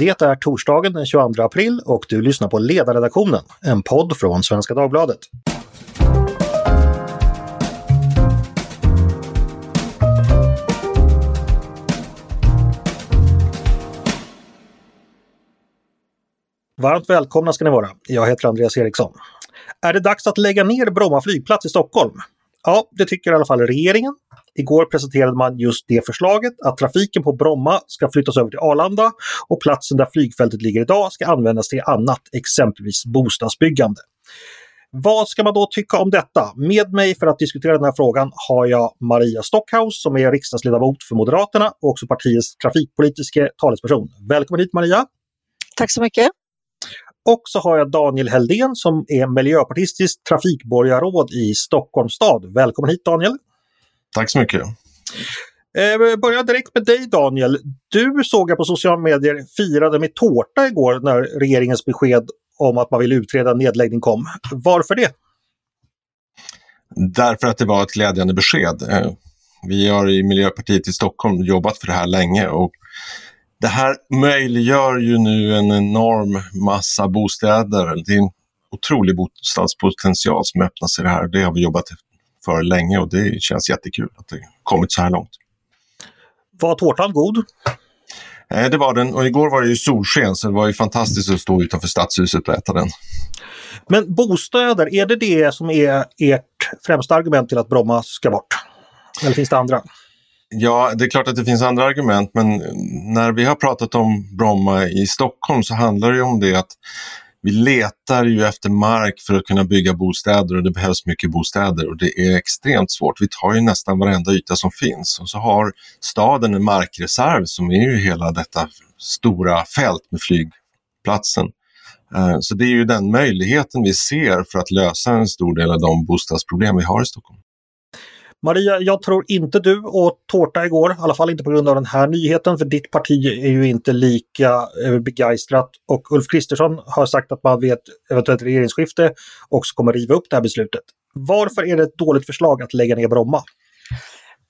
Det är torsdagen den 22 april och du lyssnar på Ledarredaktionen, en podd från Svenska Dagbladet. Varmt välkomna ska ni vara. Jag heter Andreas Eriksson. Är det dags att lägga ner Bromma flygplats i Stockholm? Ja, det tycker i alla fall regeringen. Igår presenterade man just det förslaget att trafiken på Bromma ska flyttas över till Arlanda och platsen där flygfältet ligger idag ska användas till annat, exempelvis bostadsbyggande. Vad ska man då tycka om detta? Med mig för att diskutera den här frågan har jag Maria Stockhaus som är riksdagsledamot för Moderaterna och också partiets trafikpolitiska talesperson. Välkommen hit Maria! Tack så mycket! Och så har jag Daniel Heldén som är miljöpartistiskt trafikborgarråd i Stockholms stad. Välkommen hit Daniel! Tack så mycket! Eh, börja direkt med dig Daniel. Du såg jag på sociala medier firade med tårta igår när regeringens besked om att man vill utreda nedläggning kom. Varför det? Därför att det var ett glädjande besked. Eh, vi har i Miljöpartiet i Stockholm jobbat för det här länge och det här möjliggör ju nu en enorm massa bostäder. Det är en otrolig bostadspotential som öppnas i det här. Det har vi jobbat för länge och det känns jättekul att det kommit så här långt. Var tårtan god? Eh, det var den och igår var det ju solsken så det var ju fantastiskt att stå utanför stadshuset och äta den. Men bostäder, är det det som är ert främsta argument till att Bromma ska bort? Eller finns det andra? Ja, det är klart att det finns andra argument, men när vi har pratat om Bromma i Stockholm så handlar det om det att vi letar ju efter mark för att kunna bygga bostäder och det behövs mycket bostäder och det är extremt svårt. Vi tar ju nästan varenda yta som finns och så har staden en markreserv som är ju hela detta stora fält med flygplatsen. Eh, så det är ju den möjligheten vi ser för att lösa en stor del av de bostadsproblem vi har i Stockholm. Maria, jag tror inte du åt tårta igår, i alla fall inte på grund av den här nyheten, för ditt parti är ju inte lika eh, begeistrat. Och Ulf Kristersson har sagt att man vid ett eventuellt regeringsskifte också kommer riva upp det här beslutet. Varför är det ett dåligt förslag att lägga ner Bromma?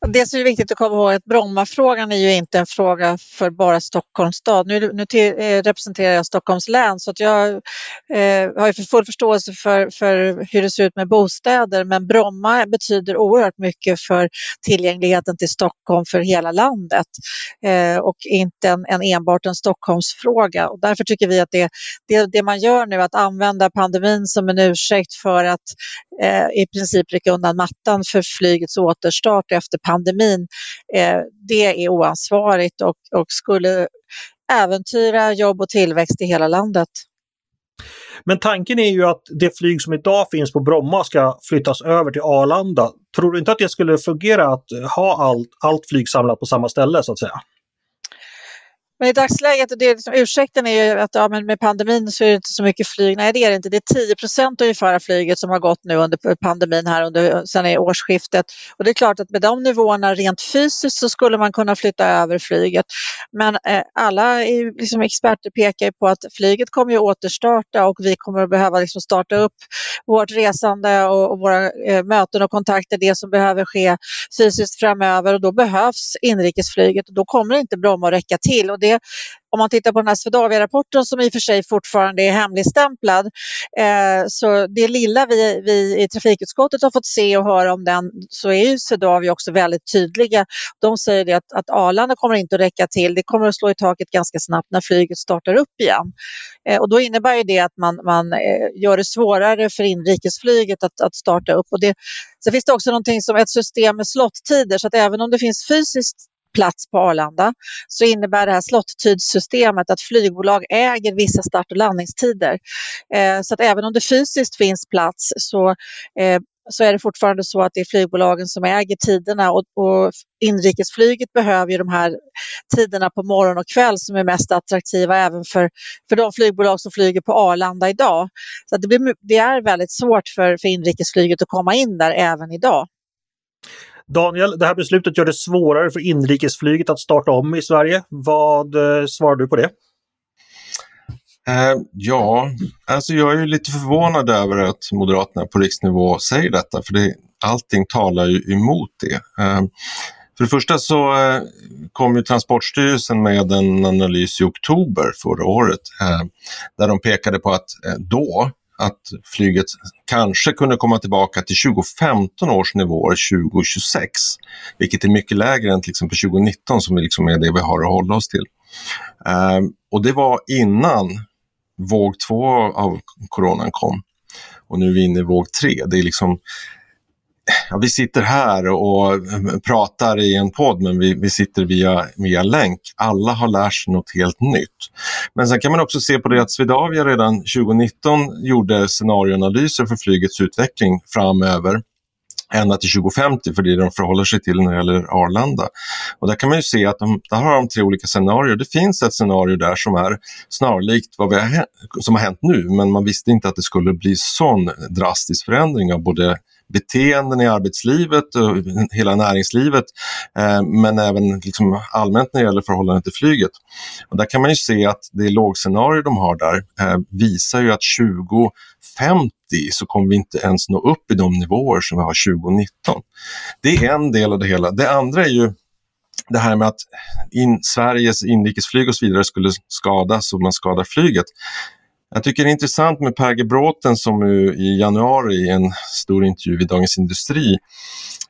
Det som är viktigt att komma ihåg är att Brommafrågan är ju inte en fråga för bara Stockholms stad. Nu, nu till, eh, representerar jag Stockholms län så att jag eh, har ju full förståelse för, för hur det ser ut med bostäder men Bromma betyder oerhört mycket för tillgängligheten till Stockholm för hela landet eh, och inte en, en enbart en Stockholmsfråga. Och därför tycker vi att det, det, det man gör nu att använda pandemin som en ursäkt för att eh, i princip rycka undan mattan för flygets återstart efter pandemin, eh, det är oansvarigt och, och skulle äventyra jobb och tillväxt i hela landet. Men tanken är ju att det flyg som idag finns på Bromma ska flyttas över till Arlanda. Tror du inte att det skulle fungera att ha allt, allt flyg samlat på samma ställe så att säga? Men i dagsläget, det är liksom, ursäkten är ju att ja, men med pandemin så är det inte så mycket flyg. Nej, det är det inte. Det är 10 procent ungefär av flyget som har gått nu under pandemin här under, sen i årsskiftet. Och det är klart att med de nivåerna rent fysiskt så skulle man kunna flytta över flyget. Men eh, alla liksom, experter pekar ju på att flyget kommer ju återstarta och vi kommer att behöva liksom, starta upp vårt resande och, och våra eh, möten och kontakter, det som behöver ske fysiskt framöver och då behövs inrikesflyget och då kommer inte Bromma att räcka till. Och det det, om man tittar på den här Swedavia-rapporten som i och för sig fortfarande är hemligstämplad, eh, så det lilla vi, vi i trafikutskottet har fått se och höra om den så är ju Swedavia också väldigt tydliga. De säger det att, att Arlanda kommer inte att räcka till, det kommer att slå i taket ganska snabbt när flyget startar upp igen. Eh, och då innebär ju det att man, man eh, gör det svårare för inrikesflyget att, att starta upp. Och det, så finns det också någonting som ett system med slottider så att även om det finns fysiskt plats på Arlanda så innebär det här slottidssystemet att flygbolag äger vissa start och landningstider. Eh, så att även om det fysiskt finns plats så eh, så är det fortfarande så att det är flygbolagen som äger tiderna och, och inrikesflyget behöver ju de här tiderna på morgon och kväll som är mest attraktiva även för, för de flygbolag som flyger på Arlanda idag. Så det, blir, det är väldigt svårt för, för inrikesflyget att komma in där även idag. Daniel, det här beslutet gör det svårare för inrikesflyget att starta om i Sverige. Vad eh, svarar du på det? Eh, ja, alltså jag är lite förvånad över att Moderaterna på riksnivå säger detta, för det, allting talar ju emot det. Eh, För det första så eh, kom ju Transportstyrelsen med en analys i oktober förra året eh, där de pekade på att eh, då att flyget kanske kunde komma tillbaka till 2015 års nivåer 2026, vilket är mycket lägre än till exempel 2019 som liksom är det vi har att hålla oss till. Um, och det var innan våg två av coronan kom. Och nu är vi inne i våg tre. Det är liksom ja, vi sitter här och eh, pratar i en podd men vi, vi sitter via, via länk. Alla har lärt sig något helt nytt. Men sen kan man också se på det att Swedavia redan 2019 gjorde scenarioanalyser för flygets utveckling framöver ända till 2050 för det de förhåller sig till när det gäller Arlanda. Och där kan man ju se att de, där har de tre olika scenarier. Det finns ett scenario där som är snarlikt vad vi har, som har hänt nu men man visste inte att det skulle bli sån drastisk förändring av både beteenden i arbetslivet och hela näringslivet eh, men även liksom allmänt när det gäller förhållandet till flyget. Och där kan man ju se att det lågscenario de har där eh, visar ju att 2050 så kommer vi inte ens nå upp i de nivåer som vi har 2019. Det är en del av det hela. Det andra är ju det här med att in, Sveriges inrikesflyg och så vidare skulle skadas och man skadar flyget. Jag tycker det är intressant med Per G. Bråten som i januari i en stor intervju i Dagens Industri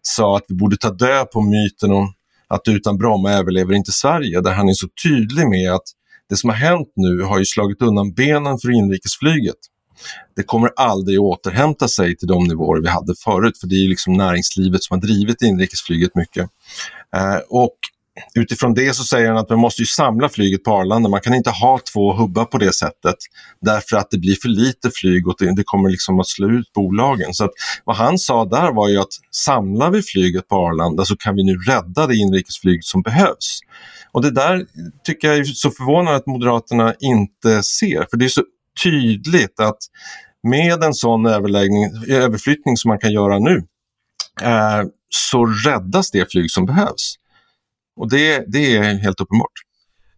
sa att vi borde ta död på myten om att utan Bromma överlever inte Sverige, där han är så tydlig med att det som har hänt nu har ju slagit undan benen för inrikesflyget. Det kommer aldrig återhämta sig till de nivåer vi hade förut, för det är liksom näringslivet som har drivit inrikesflyget mycket. Eh, och utifrån det så säger han att man måste ju samla flyget på Arlanda. Man kan inte ha två hubbar på det sättet därför att det blir för lite flyg och det, kommer liksom att slå ut bolagen. Så att, vad han sa där var ju att samlar vi flyget på Arlanda så kan vi nu rädda det inrikesflyg som behövs. Och det där tycker jag är så förvånande att Moderaterna inte ser, för det är så tydligt att med en sån överflyttning som man kan göra nu eh, så räddas det flyg som behövs. Och det, det är helt uppenbart.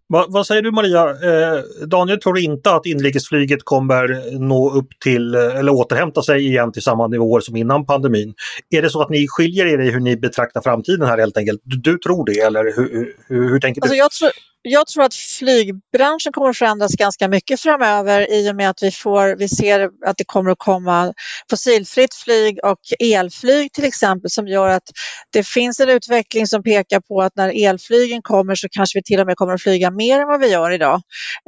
Va, vad säger du Maria? Eh, Daniel tror inte att inrikesflyget kommer nå upp till eller återhämta sig igen till samma nivåer som innan pandemin. Är det så att ni skiljer er i hur ni betraktar framtiden här helt enkelt? Du, du tror det eller hur, hur, hur tänker du? Alltså jag, tror, jag tror att flygbranschen kommer att förändras ganska mycket framöver i och med att vi, får, vi ser att det kommer att komma fossilfritt flyg och elflyg till exempel som gör att det finns en utveckling som pekar på att när elflygen kommer så kanske vi till och med kommer att flyga mer än vad vi gör idag.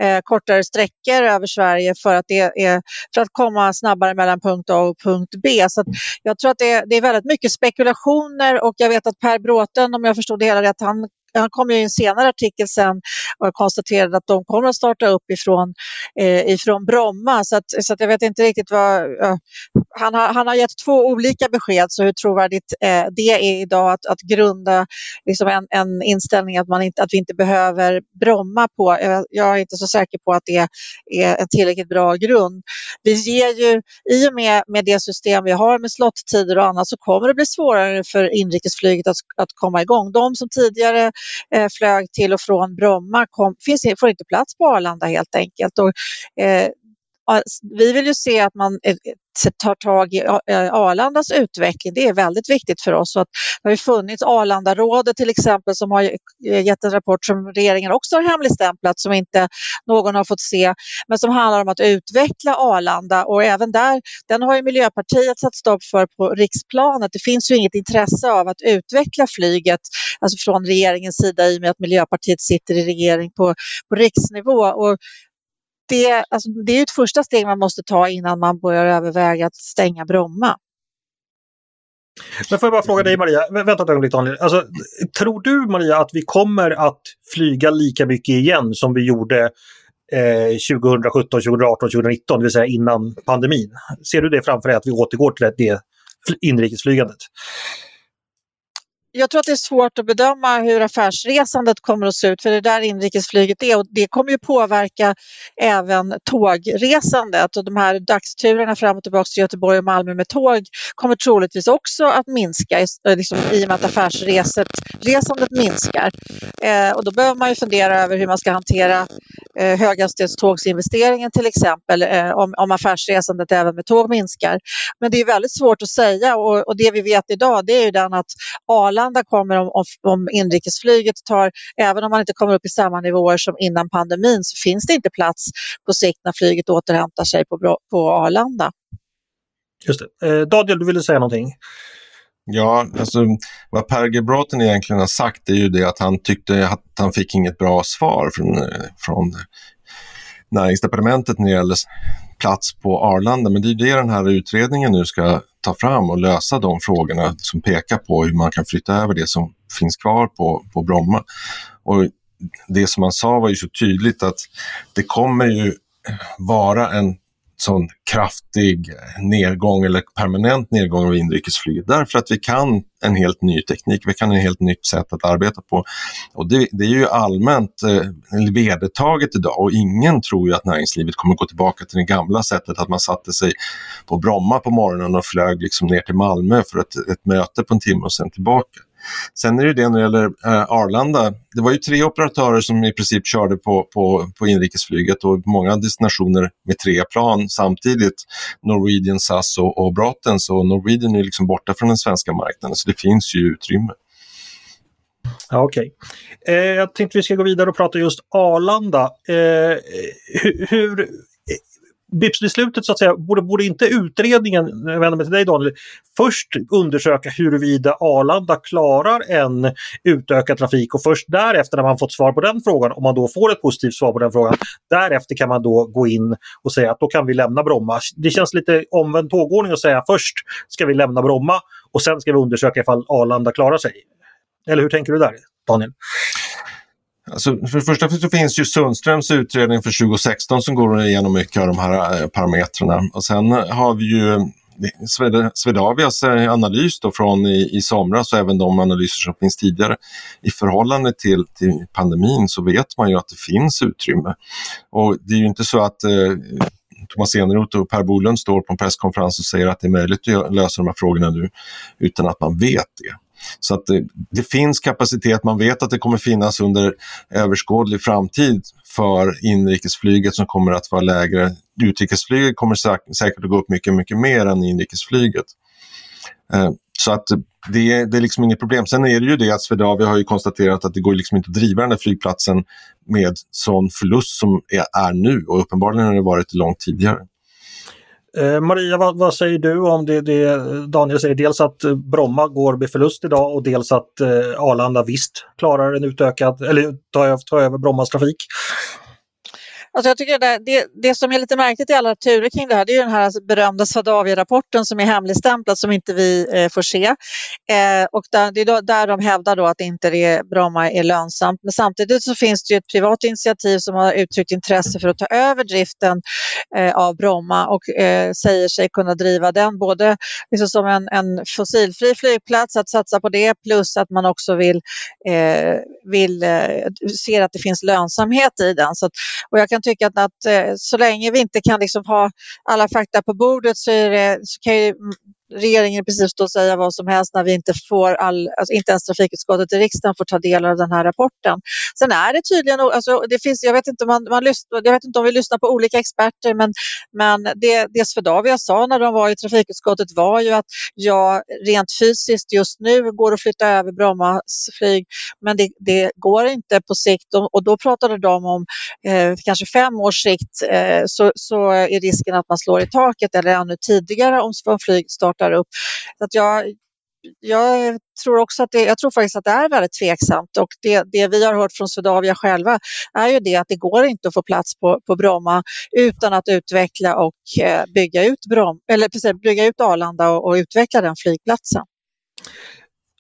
Eh, kortare sträckor över Sverige för att, det är, för att komma snabbare mellan punkt A och punkt B. Så jag tror att det, det är väldigt mycket spekulationer och jag vet att Per Bråten, om jag förstod det hela rätt, han han kom ju i en senare artikel sen och konstaterade att de kommer att starta upp ifrån, eh, ifrån Bromma. Så, att, så att jag vet inte riktigt vad... Han, har, han har gett två olika besked, så hur trovärdigt eh, det är idag att, att grunda liksom en, en inställning att, man inte, att vi inte behöver Bromma på. Jag, jag är inte så säker på att det är en tillräckligt bra grund. Vi ger ju, I och med, med det system vi har med slottider och annat så kommer det bli svårare för inrikesflyget att, att komma igång. De som tidigare eh, flög till och från Bromma kom, finns, får inte plats på Arlanda helt enkelt. Och, eh, vi vill ju se att man eh, eh, tar tag i eh, Arlandas utveckling. Det är väldigt viktigt för oss. Så att det har ju funnits Arlandarådet till exempel som har gett en rapport som regeringen också har hemligstämplat som inte någon har fått se men som handlar om att utveckla Arlanda och även där, den har ju Miljöpartiet satt stopp för på riksplanet. Det finns ju inget intresse av att utveckla flyget alltså från regeringens sida i och med att Miljöpartiet sitter i regering på, på riksnivå. Och det, alltså, det är ett första steg man måste ta innan man börjar överväga att stänga Bromma. Men får jag bara fråga dig Maria, vänta ett ögonblick Daniel. Alltså, tror du Maria att vi kommer att flyga lika mycket igen som vi gjorde eh, 2017, 2018, 2019, det vill säga innan pandemin? Ser du det framför dig att vi återgår till det inrikesflygandet? Jag tror att det är svårt att bedöma hur affärsresandet kommer att se ut för det är där inrikesflyget är och det kommer ju påverka även tågresandet och de här dagsturerna fram och tillbaka till Göteborg och Malmö med tåg kommer troligtvis också att minska eh, liksom, i och med att affärsresandet minskar. Eh, och då behöver man ju fundera över hur man ska hantera eh, höghastighetstågsinvesteringen till exempel eh, om, om affärsresandet även med tåg minskar. Men det är väldigt svårt att säga och, och det vi vet idag det är ju den att Arlanda Arlanda kommer om, om, om inrikesflyget tar, även om man inte kommer upp i samma nivåer som innan pandemin, så finns det inte plats på sikt när flyget återhämtar sig på, på Arlanda. Just det. Eh, Daniel, du ville säga någonting? Ja, alltså vad Per G. Bråten egentligen har sagt är ju det att han tyckte att han fick inget bra svar från, från näringsdepartementet när det gäller plats på Arlanda. Men det är det den här utredningen nu ska ta fram och lösa de frågorna som pekar på hur man kan flytta över det som finns kvar på, på Bromma. Och det som man sa var ju så tydligt att det kommer ju vara en sån kraftig nedgång eller permanent nedgång av inrikesflyget därför att vi kan en helt ny teknik, vi kan en helt nytt sätt att arbeta på. Och det, det är ju allmänt eh, vedertaget idag och ingen tror ju att näringslivet kommer gå tillbaka till det gamla sättet att man satte sig på Bromma på morgonen och flög liksom ner till Malmö för ett, ett möte på en timme och sen tillbaka. Sen är det det när det gäller eh, Arlanda. Det var ju tre operatörer som i princip körde på, på, på inrikesflyget och många destinationer med tre plan samtidigt. Norwegian, SAS och, och Brotens och Norwegian är liksom borta från den svenska marknaden så det finns ju utrymme. Ja, Okej. Okay. Eh, jag tänkte vi ska gå vidare och prata just Arlanda. Eh, hur, hur BIPS-beslutet så att säga, borde, borde inte utredningen, jag vänder mig till dig Daniel, först undersöka huruvida Arlanda klarar en utökad trafik och först därefter när man fått svar på den frågan, om man då får ett positivt svar på den frågan, därefter kan man då gå in och säga att då kan vi lämna Bromma. Det känns lite omvänd tågordning att säga först ska vi lämna Bromma och sen ska vi undersöka ifall Arlanda klarar sig. Eller hur tänker du där, Daniel? Alltså, för det första så finns ju Sundströms utredning för 2016 som går igenom mycket av de här eh, parametrarna. Och sen eh, har vi ju eh, Swedavias analys då från i, i somras och även de analyser som finns tidigare. I förhållande till, till pandemin så vet man ju att det finns utrymme. Och det är ju inte så att eh, Thomas Eneroth och Per Bolund står på en presskonferens och säger att det är möjligt att lösa de här frågorna nu utan att man vet det. Så att det, det, finns kapacitet, man vet att det kommer finnas under överskådlig framtid för inrikesflyget som kommer att vara lägre. Utrikesflyget kommer säkert att gå upp mycket, mycket mer än inrikesflyget. Eh, så att det, det är liksom inget problem. Sen är det ju det att Swedavia har ju konstaterat att det går liksom inte att driva den här flygplatsen med sån förlust som är, är nu och uppenbarligen har det varit långt tidigare. Eh, Maria, vad, vad, säger du om det, det, Daniel säger? Dels att Bromma går med förlust idag och dels att eh, Arlanda visst klarar en utökad, eller tar, tar över Brommas trafik. Alltså jag tycker det, det, det, som är lite märkligt i alla turer kring det här, det är den här alltså berömda Swedavia-rapporten som är hemligstämplad som inte vi eh, får se. Eh, och där, det är då, där de hävdar då att inte det Bromma är lönsamt. Men samtidigt så finns det ett privat initiativ som har uttryckt intresse för att ta över driften eh, av Bromma och eh, säger sig kunna driva den både liksom som en, en fossilfri flygplats, att satsa på det, plus att man också vill, eh, vill eh, ser att det finns lönsamhet i den. Så att, och jag kan tycka att, att eh, så länge vi inte kan liksom ha alla fakta på bordet så, det, så kan ju regeringen i princip stå och säga vad som helst när vi inte får all, alltså inte ens trafikutskottet i riksdagen får ta del av den här rapporten. Sen är det tydligen, alltså det finns, jag vet inte, man, man lyssnar, jag vet inte om vi lyssnar på olika experter, men, men det, det Swedavia sa när de var i trafikutskottet var ju att ja, rent fysiskt just nu går att flytta över Brommas flyg, men det, det går inte på sikt och, och då pratade de om eh, kanske fem års sikt eh, så, så är risken att man slår i taket eller ännu tidigare om flyg startar startar upp. Så att jag, jag tror också att det, jag tror faktiskt att det är väldigt tveksamt och det, det vi har hört från Swedavia själva är ju det att det går inte att få plats på, på Bromma utan att utveckla och eh, bygga ut, Brom, eller precis, bygga ut Arlanda och, och utveckla den flygplatsen.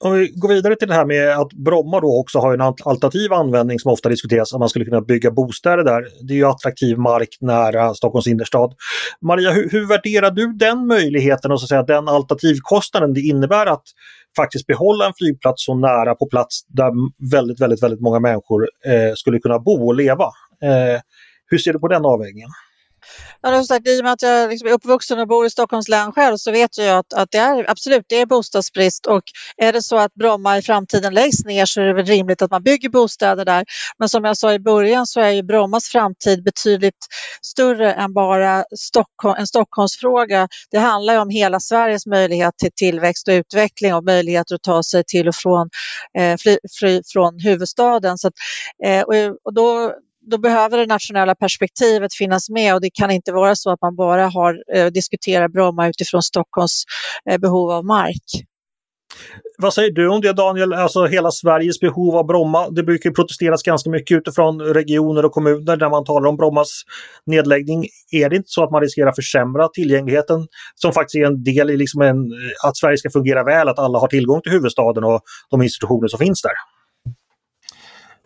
Om vi går vidare till det här med att Bromma då också har en alternativ användning som ofta diskuteras, att man skulle kunna bygga bostäder där. Det är ju attraktiv mark nära Stockholms innerstad. Maria, hur, hur värderar du den möjligheten och så att säga, den alternativkostnaden det innebär att faktiskt behålla en flygplats så nära på plats där väldigt, väldigt, väldigt många människor eh, skulle kunna bo och leva? Eh, hur ser du på den avvägningen? Ja, sagt, I och med att jag liksom är uppvuxen och bor i Stockholms län själv så vet jag att, att det är absolut det är bostadsbrist och är det så att Bromma i framtiden läggs ner så är det väl rimligt att man bygger bostäder där. Men som jag sa i början så är ju Brommas framtid betydligt större än bara Stockholm, en Stockholmsfråga. Det handlar ju om hela Sveriges möjlighet till tillväxt och utveckling och möjligheter att ta sig till och från, eh, fly, fly, från huvudstaden. Så att, eh, och, och då, då behöver det nationella perspektivet finnas med och det kan inte vara så att man bara har, eh, diskuterar Bromma utifrån Stockholms eh, behov av mark. Vad säger du om det Daniel, alltså hela Sveriges behov av Bromma? Det brukar protesteras ganska mycket utifrån regioner och kommuner när man talar om Brommas nedläggning. Är det inte så att man riskerar försämra tillgängligheten som faktiskt är en del i liksom en, eh, att Sverige ska fungera väl, att alla har tillgång till huvudstaden och de institutioner som finns där?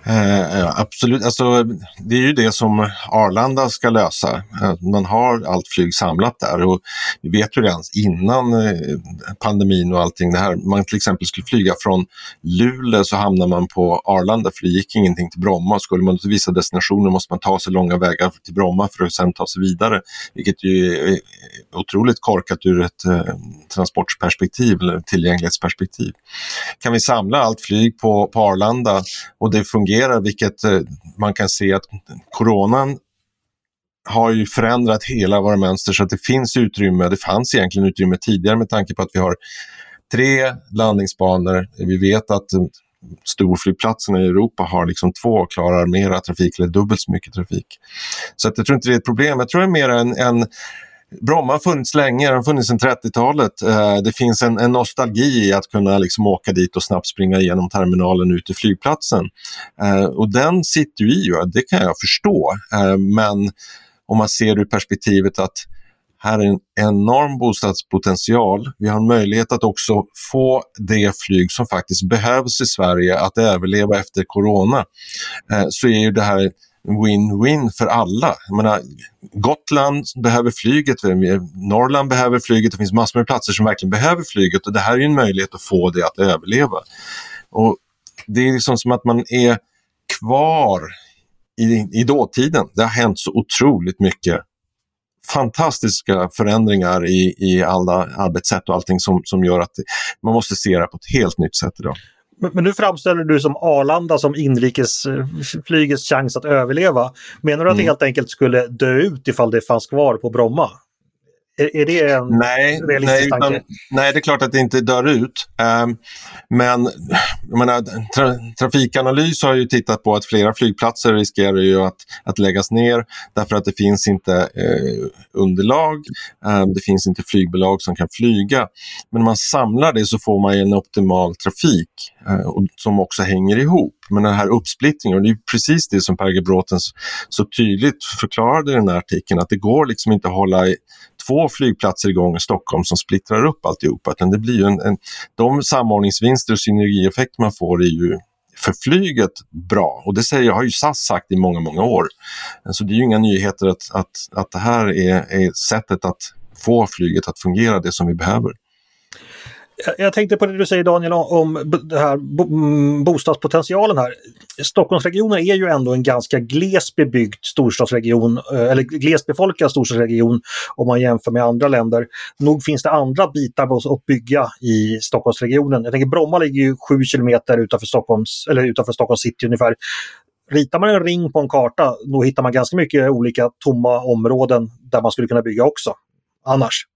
Eh, absolut, alltså, det är ju det som Arlanda ska lösa. Eh, man har allt flyg samlat där och vi vet ju redan innan eh, pandemin och allting det här, man till exempel skulle flyga från Luleå så hamnar man på Arlanda för det gick ingenting till Bromma. Skulle man till vissa destinationer måste man ta sig långa vägar till Bromma för att sen ta sig vidare, vilket ju är otroligt korkat ur ett eh, transportperspektiv eller tillgänglighetsperspektiv. Kan vi samla allt flyg på, på Arlanda och det fungerar fungerar, vilket eh, man kan se att coronan har ju förändrat hela våra mönster så att det finns utrymme. Det fanns egentligen utrymme tidigare med tanke på att vi har tre landningsbanor. Vi vet att eh, storflygplatserna i Europa har liksom två och klarar mera trafik eller dubbelt så mycket trafik. Så att jag tror inte det är ett problem. Jag tror det är mer en, en Bromma har funnits länge, den har funnits sedan 30-talet. Eh, det finns en, en, nostalgi i att kunna liksom åka dit och snabbt springa igenom terminalen ut till flygplatsen. Eh, och den sitter ju i, det kan jag förstå. Eh, men om man ser ur perspektivet att här är en enorm bostadspotential. Vi har en möjlighet att också få det flyg som faktiskt behövs i Sverige att överleva efter corona. Så är ju det här win-win för alla. Jag menar, Gotland behöver flyget, Norrland behöver flyget, det finns massor med platser som verkligen behöver flyget och det här är en möjlighet att få det att överleva. Och Det är liksom som att man är kvar i, i dåtiden. Det har hänt så otroligt mycket fantastiska förändringar i, i alla arbetssätt och allting som, som gör att man måste se det på ett helt nytt sätt idag. Men nu framställer du som Arlanda som inrikesflygets chans att överleva. Menar du att mm. det helt enkelt skulle dö ut ifall det fanns kvar på Bromma? Är, är det en nej, realistisk nej, tanke? nej, det är klart att det inte dör ut. Um, men menar, tra Trafikanalys har ju tittat på att flera flygplatser riskerar ju att, att läggas ner därför att det finns inte eh, underlag, um, det finns inte flygbolag som kan flyga. Men om man samlar det så får man en optimal trafik och, som också hänger ihop. Men den här uppsplittringen, och det är precis det som Per G. Bråten så tydligt förklarade i den här artikeln, att det går liksom inte att hålla två flygplatser igång i Stockholm som splittrar upp alltihopa. Utan det blir en, en, de samordningsvinster och synergieffekter man får är ju för flyget bra. Och det säger, har ju SAS sagt i många, många år. Så det är ju inga nyheter att, att, att det här är, är sättet att få flyget att fungera det som vi behöver. Jag tänkte på det du säger Daniel om det här mm, bostadspotentialen här. Stockholmsregionen är ju ändå en ganska gles bebyggd storstadsregion, eh, eller glesbefolkad storstadsregion om man jämför med andra länder. Nog finns det andra bitar att bygga i Stockholmsregionen. Jag tänker Bromma ligger ju 7 kilometer utanför Stockholms, eller utanför Stockholms city ungefär. Ritar man en ring på en karta, då hittar man ganska mycket olika tomma områden där man skulle kunna bygga också. Annars.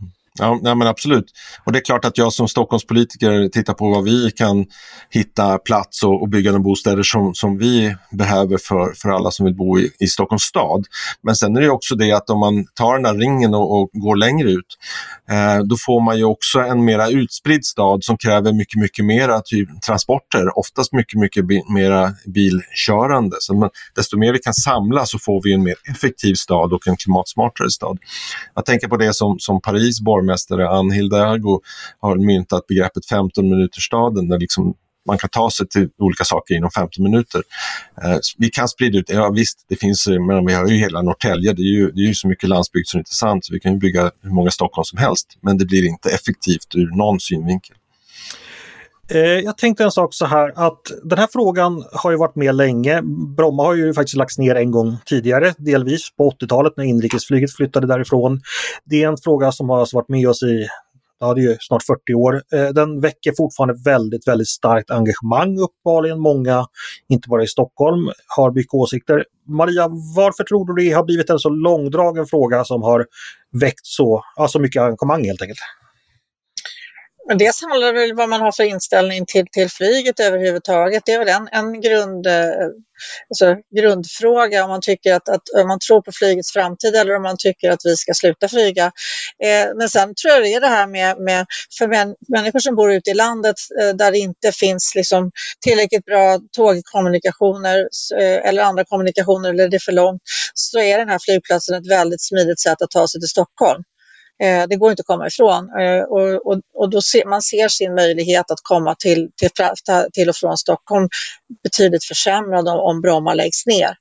Mm. Ja, nej, men absolut. Och det är klart att jag som Stockholmspolitiker tittar på vad vi kan hitta plats och, och bygga de bostäder som, som vi behöver för, för alla som vill bo i, i Stockholms stad. Men sen är det också det att om man tar den där ringen och, och går längre ut, eh, då får man ju också en mera utspridd stad som kräver mycket, mycket mera typ, transporter, oftast mycket, mycket bi mera bilkörande. Så man, desto mer vi kan samla så får vi en mer effektiv stad och en klimatsmartare stad. Jag tänker på det som, som Paris borg borgmästare Ann Hidalgo har myntat begreppet 15-minutersstaden, där liksom man kan ta sig till olika saker inom 15 minuter. Eh, vi kan sprida ut, ja visst, det finns, eh, men vi har ju hela Norrtälje, det är ju, det är ju så mycket landsbygd som är intressant, så vi kan ju bygga hur många Stockholm som helst, men det blir inte effektivt ur någon synvinkel. Eh, jag tänkte en sak så här att den här frågan har ju varit med länge. Bromma har ju faktiskt lagts ner en gång tidigare, delvis på 80-talet när inrikesflyget flyttade därifrån. Det är en fråga som har alltså varit med oss i ja, det är ju snart 40 år. Eh, den väcker fortfarande väldigt, väldigt starkt engagemang uppenbarligen. Många, inte bara i Stockholm, har mycket åsikter. Maria, varför tror du det har blivit en så långdragen fråga som har väckt så, alltså så mycket engagemang helt enkelt? Men dels handlar det väl om vad man har för inställning till, till flyget överhuvudtaget. Det är väl en, en grund, eh, alltså, grundfråga om man tycker att, att om man tror på flygets framtid eller om man tycker att vi ska sluta flyga. Eh, men sen tror jag det är det här med, med för män, människor som bor ute i landet eh, där det inte finns liksom, tillräckligt bra tågkommunikationer eh, eller andra kommunikationer eller det är för långt så är den här flygplatsen ett väldigt smidigt sätt att ta sig till Stockholm. Eh, det går inte att komma ifrån. Eh, och, och, och då ser, man ser sin möjlighet att komma till, till, till och från Stockholm betydligt försämrad om, om Bromma läggs ner.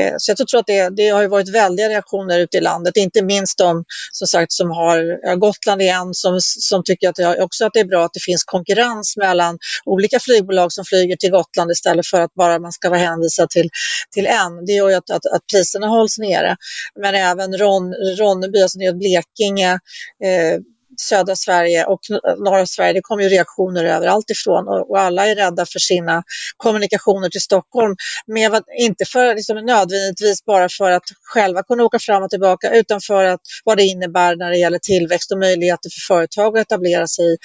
Eh, så jag tror att det, det har varit väldiga reaktioner ute i landet, inte minst de som sagt som har Gotland igen som, som tycker att det, också att det är bra att det finns konkurrens mellan olika flygbolag som flyger till Gotland istället för att bara man ska vara hänvisad till, till en. Det gör ju att, att, att priserna hålls nere. Men även Ron, Ronneby, alltså Blekinge, eh, södra Sverige och norra Sverige, det kommer ju reaktioner överallt ifrån och, och alla är rädda för sina kommunikationer till Stockholm. Med, inte för, liksom, nödvändigtvis bara för att själva kunna åka fram och tillbaka utan för att, vad det innebär när det gäller tillväxt och möjligheter för företag att etablera sig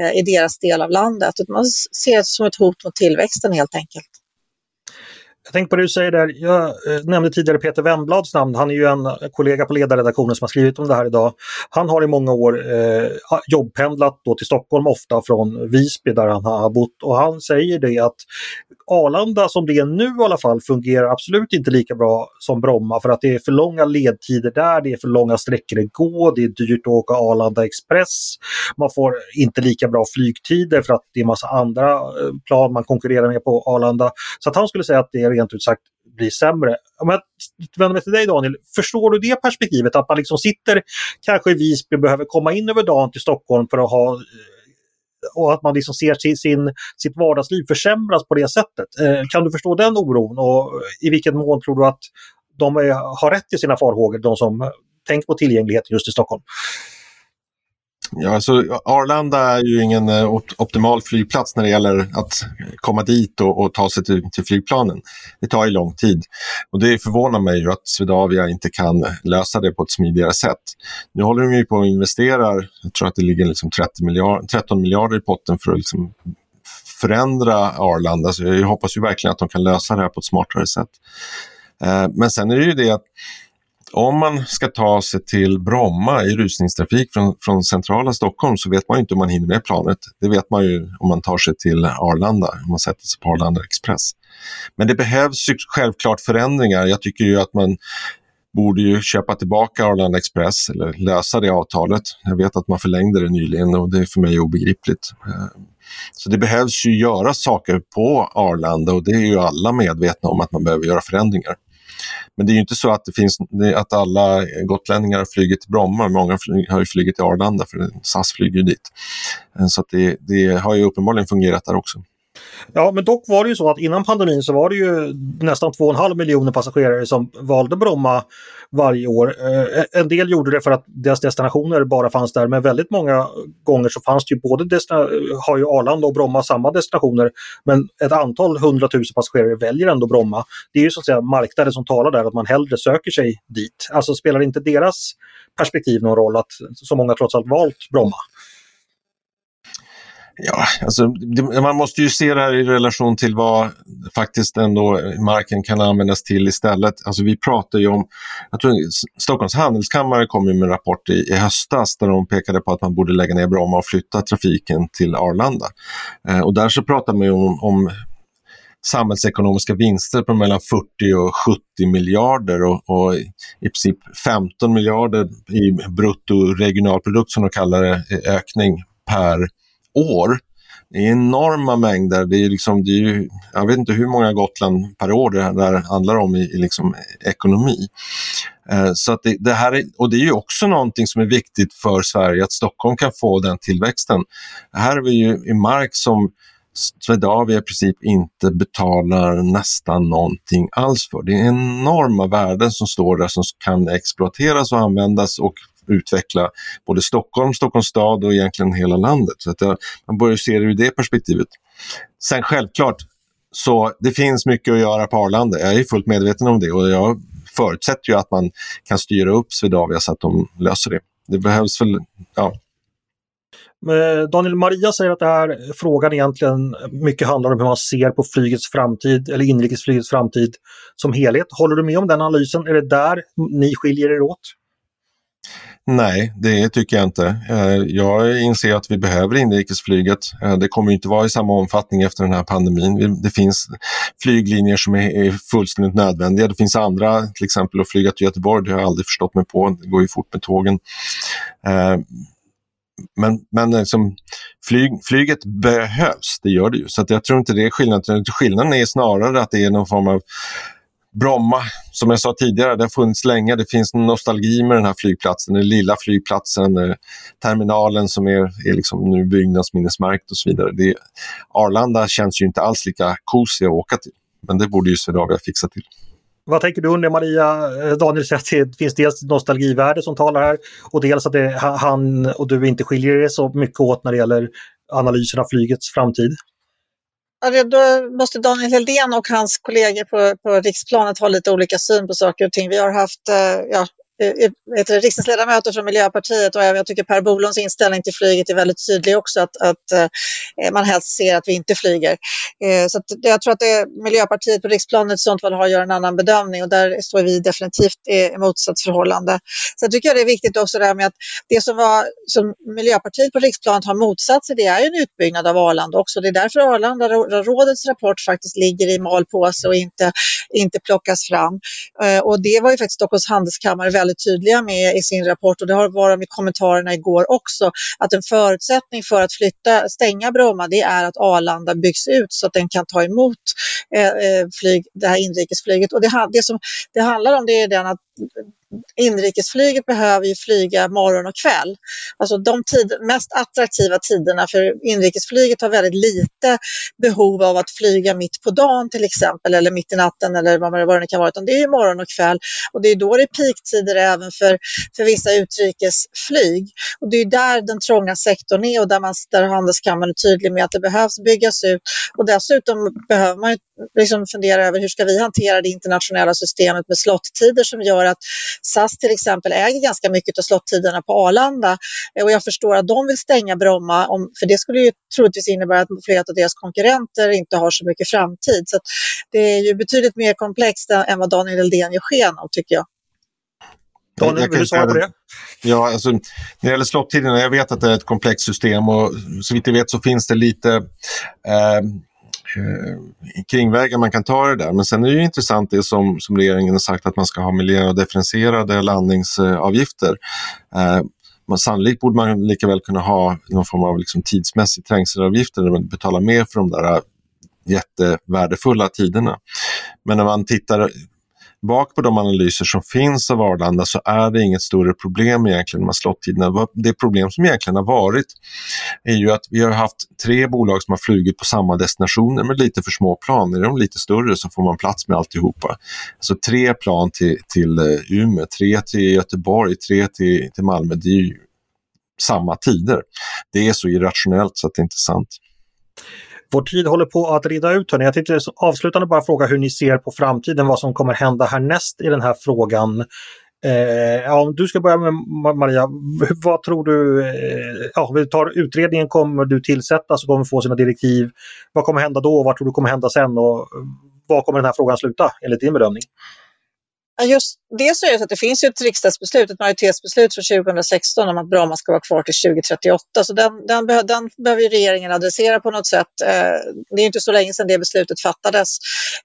eh, i deras del av landet. Man ser det som ett hot mot tillväxten helt enkelt. Jag tänker på det du säger där, jag eh, nämnde tidigare Peter Wemblads namn, han är ju en kollega på ledarredaktionen som har skrivit om det här idag. Han har i många år eh, jobbpendlat då till Stockholm, ofta från Visby där han har bott. Och han säger det att Arlanda som det är nu i alla fall fungerar absolut inte lika bra som Bromma för att det är för långa ledtider där, det är för långa sträckor att gå, det är dyrt att åka Arlanda Express, man får inte lika bra flygtider för att det är massa andra eh, plan man konkurrerar med på Arlanda. Så att han skulle säga att det är rent ut sagt blir sämre. Om jag vänder mig till dig Daniel, förstår du det perspektivet att man liksom sitter kanske i Visby och behöver komma in över dagen till Stockholm för att ha eh, och att man liksom ser sin, sitt vardagsliv försämras på det sättet. Eh, kan du förstå den oron och i vilken mån tror du att de är, har rätt i sina farhågor, de som tänker på tillgängligheten just i Stockholm? Ja, alltså Arlanda är ju ingen eh, op optimal flygplats när det gäller att komma dit och, och ta sig till, till, flygplanen. Det tar ju lång tid och det förvånar mig ju att Swedavia inte kan lösa det på ett smidigare sätt. Nu håller de ju på att investera, jag tror att det ligger liksom 30 miljard, 13 miljarder i potten för att liksom förändra Arlanda, så jag hoppas ju verkligen att de kan lösa det här på ett smartare sätt. Eh, men sen är det ju det att om man ska ta sig till Bromma i rusningstrafik från, från centrala Stockholm så vet man inte om man hinner med planet. Det vet man ju om man tar sig till Arlanda, om man sätter sig på Arlanda Express. Men det behövs självklart förändringar. Jag tycker ju att man borde ju köpa tillbaka Arlanda Express eller lösa det avtalet. Jag vet att man förlängde det nyligen och det är för mig obegripligt. Eh, så det behövs ju göra saker på Arlanda och det är ju alla medvetna om att man behöver göra förändringar. Men det är ju inte så att, det finns, att alla gotlänningar har flugit till Bromma. Många har ju flugit till Arlanda för SAS flyger ju dit. Eh, så det, det har ju uppenbarligen fungerat där också. Ja, men dock var det ju så att innan pandemin så var det ju nästan 2,5 miljoner passagerare som valde Bromma varje år. Eh, en del gjorde det för att deras destinationer bara fanns där, men väldigt många gånger så fanns det ju både, har ju Arlanda och Bromma samma destinationer, men ett antal hundratusen passagerare väljer ändå Bromma. Det är ju så att säga marknaden som talar där, att man hellre söker sig dit. Alltså spelar inte deras perspektiv någon roll att så många trots allt valt Bromma? Ja, alltså, det, man måste ju se det här i relation till vad faktiskt ändå marken kan användas till istället. Alltså, vi pratar ju om, jag tror Stockholms handelskammare kom med en rapport i, i höstas där de pekade på att man borde lägga ner Bromma och flytta trafiken till Arlanda. Eh, och där så pratar man ju om, om samhällsekonomiska vinster på mellan 40 och 70 miljarder och, och, i princip 15 miljarder i bruttoregionalprodukt, som de kallar det, ökning per år. Det är enorma mängder. Det är liksom, det är jag vet inte hur många Gotland per år det där handlar om i, i liksom ekonomi. Eh, så att det, det, här är, och det är ju också någonting som är viktigt för Sverige, att Stockholm kan få den tillväxten. Här är vi ju i mark som Swedavia i princip inte betalar nästan någonting alls för. Det är enorma värden som står där som kan exploateras och användas och utveckla både Stockholm, Stockholms stad och egentligen hela landet. Så att jag, man börjar se det ur det perspektivet. Sen självklart, så det finns mycket att göra på Arlanda. Jag är fullt medveten om det och jag förutsätter ju att man kan styra upp Swedavia så att de löser det. Det behövs väl, ja, eh, Daniel Maria säger att det här frågan egentligen mycket handlar om hur man ser på flygets framtid eller inrikesflygets framtid som helhet. Håller du med om den analysen? Är det där ni skiljer er åt? Nej, det tycker jag inte. Eh, jag inser att vi behöver inrikesflyget. Eh, det kommer inte vara i samma omfattning efter den här pandemin. Det finns flyglinjer som är fullständigt nödvändiga. Det finns andra, till exempel att flyga till Göteborg, det har jag aldrig förstått mig på. Det går ju fort med tågen. Eh, men, men liksom, flyg, flyget behövs, det gör det ju. Så jag tror inte det är skillnaden. Skillnaden är snarare att det är någon form av Bromma, som jag sa tidigare, det har funnits länge. Det finns nostalgi med den här flygplatsen. Den lilla flygplatsen, eh, terminalen som är, är liksom nu byggnadsminnesmärkt och så vidare. Det, Arlanda känns ju inte alls lika kosig att åka till. Men det borde ju Swedavia fixa till. Vad tänker du undrar Maria? Eh, Daniel säger att det finns dels nostalgivärde som talar här och dels att det, han och du inte skiljer er så mycket åt när det gäller analysen av flygets framtid. Alltså, då måste Daniel Heldén och hans kollegor på, på riksplanet ha lite olika syn på saker och ting. Vi har haft eh, ja, eh, eh riksdagsledamöter från Miljöpartiet och jag tycker Per Bolunds inställning till flyget är väldigt tydlig också att, att eh, man helst ser att vi inte flyger. Eh, så jag tror att det Miljöpartiet på riksplanet i sånt fall har att göra en annan bedömning och där står vi definitivt i motsatsförhållande. Sen tycker jag det är viktigt också det här med att det som, var, som Miljöpartiet på riksplanet har motsatt sig det är ju en utbyggnad av Arlanda också. Det är därför Arlandarådets rapport faktiskt ligger i malpåse och inte, inte plockas fram. Eh, och det var ju faktiskt Stockholms handelskammare väldigt tydliga med i sin rapport och det har varit med kommentarerna igår också, att en förutsättning för att flytta, stänga Bromma det är att Arlanda byggs ut så att den kan ta emot eh, eh flyg, det här inrikesflyget. Och det, det som det handlar om det är den att inrikesflyget behöver ju flyga morgon och kväll. Alltså de tid, mest attraktiva tiderna för inrikesflyget har väldigt lite behov av att flyga mitt på dagen till exempel eller mitt i natten eller vad, det det kan vara, utan det är morgon och kväll och det är då det är peaktider även för, för vissa utrikesflyg. Och det är där den trånga sektorn är och där, man, där handelskammaren är tydlig med att det behövs byggas ut och dessutom behöver man liksom fundera över hur ska vi hantera det internationella systemet med slottider som gör att SAS till exempel äger ganska mycket av slottiderna på Arlanda och jag förstår att de vill stänga Bromma, om, för det skulle ju troligtvis innebära att flera av deras konkurrenter inte har så mycket framtid. Så det är ju betydligt mer komplext än vad Daniel Eldén ger sken av tycker jag. Daniel, vill du svara på det? Ja, alltså, när det gäller slottiderna, jag vet att det är ett komplext system och så vitt jag vet så finns det lite eh, eh, kringvägar man kan ta det där. Men sen är det ju intressant det som, som regeringen har sagt att man ska ha miljödifferentierade landningsavgifter. Eh, man, sannolikt borde man lika väl kunna ha någon form av liksom tidsmässig trängselavgifter där man betalar mer för de där jättevärdefulla tiderna. Men när man tittar bak på de analyser som finns av Arlanda så är det inget större problem egentligen med slottiderna. Det problem som egentligen har varit är ju att vi har haft tre bolag som har flugit på samma destinationer med lite för små plan. Är de lite större så får man plats med alltihopa. Så tre plan till, till eh, Umeå, tre till Göteborg, tre till, till Malmö. Det är ju samma tider. Det är så irrationellt så att det är inte är sant. Vår tid håller på att rida ut. Hörrni. Jag tänkte avslutande bara fråga hur ni ser på framtiden, vad som kommer hända härnäst i den här frågan. Eh, ja, om du ska börja med Maria, vad tror du? Eh, ja, vi tar utredningen kommer du tillsättas och kommer få sina direktiv. Vad kommer hända då? Vad tror du kommer hända sen? Och eh, var kommer den här frågan sluta enligt din bedömning? Just det så är det så att det finns ju ett riksdagsbeslut, ett majoritetsbeslut från 2016 om att Bromma ska vara kvar till 2038. Så den, den, den behöver regeringen adressera på något sätt. Eh, det är inte så länge sedan det beslutet fattades.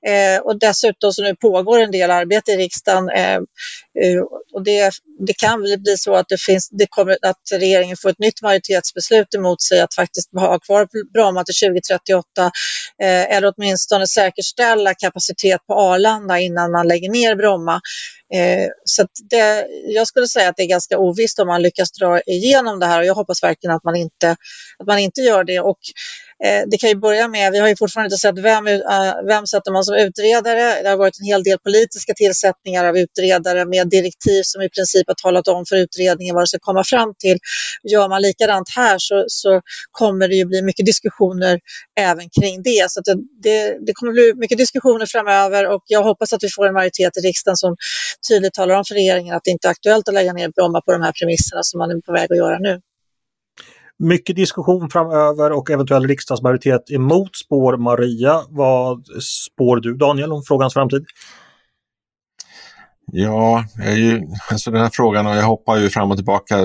Eh, och dessutom så nu pågår en del arbete i riksdagen. Eh, eh och det, det kan bli så att, det finns, det kommer, att regeringen får ett nytt majoritetsbeslut emot sig att faktiskt ha kvar Bromma till 2038 eh, eller åtminstone säkerställa kapacitet på Arlanda innan man lägger ner Bromma. Eh, så det, jag skulle säga att det är ganska ovisst om man lyckas dra igenom det här och jag hoppas verkligen att man inte, att man inte gör det. Och Eh, det kan ju börja med, vi har ju fortfarande inte sett vem, eh, vem sätter man som utredare. Det har varit en hel del politiska tillsättningar av utredare med direktiv som i princip har talat om för utredningen vad det ska komma fram till. Gör man likadant här så, så kommer det ju bli mycket diskussioner även kring det. Så det, det, det kommer bli mycket diskussioner framöver och jag hoppas att vi får en majoritet i riksdagen som tydligt talar om för regeringen att det inte är aktuellt att lägga ner Bromma på de här premisserna som man är på väg att göra nu. Mycket diskussion framöver och eventuell riksdagsmajoritet emot spår Maria. Vad spår du Daniel om frågans framtid? Ja, jag är ju, alltså den här frågan och jag hoppar ju fram och tillbaka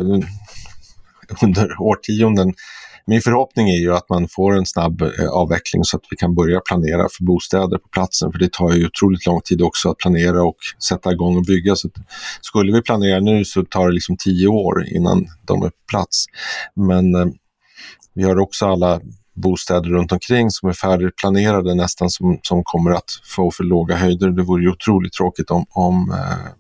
under årtionden min förhoppning är ju att man får en snabb eh, avveckling så att vi kan börja planera för bostäder på platsen. För det tar ju otroligt lång tid också att planera och sätta igång och bygga. Så skulle vi planera nu så tar det liksom tio år innan de är på plats. Men eh, vi har också alla bostäder runt omkring som är färdigplanerade nästan som, som kommer att få för låga höjder. Det vore ju otroligt tråkigt om, om eh,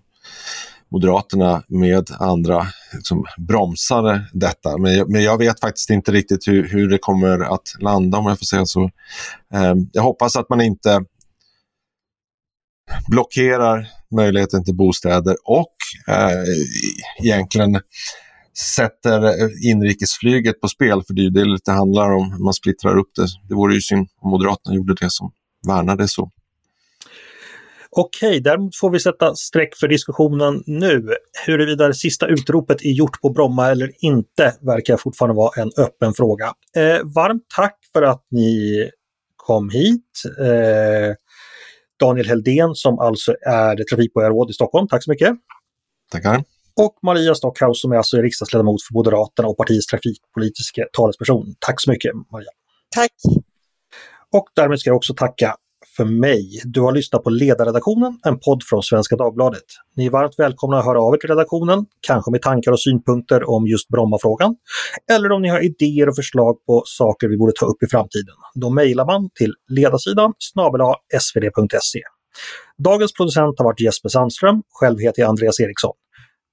Moderaterna med andra liksom, bromsade detta. Men jag, men jag vet faktiskt inte riktigt hur, hur det kommer att landa om jag får säga så. Eh, jag hoppas att man inte blockerar möjligheten till bostäder och eh, egentligen sätter inrikesflyget på spel, för det är det det handlar om. Man splittrar upp det. Det vore ju synd om Moderaterna gjorde det som värnade så. Okej, däremot får vi sätta streck för diskussionen nu. Huruvida det sista utropet är gjort på Bromma eller inte verkar fortfarande vara en öppen fråga. Eh, varmt tack för att ni kom hit. Eh, Daniel Heldén som alltså är trafikborgarråd i Stockholm. Tack så mycket. Tackar. Och Maria Stockhaus som är alltså riksdagsledamot för Moderaterna och partiets trafikpolitiska talesperson. Tack så mycket Maria. Tack. Och därmed ska jag också tacka för mig. Du har lyssnat på Ledarredaktionen, en podd från Svenska Dagbladet. Ni är varmt välkomna att höra av er till redaktionen, kanske med tankar och synpunkter om just Brommafrågan. Eller om ni har idéer och förslag på saker vi borde ta upp i framtiden. Då mejlar man till ledarsidan snabel svd.se. Dagens producent har varit Jesper Sandström, själv heter jag Andreas Eriksson.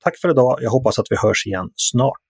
Tack för idag, jag hoppas att vi hörs igen snart.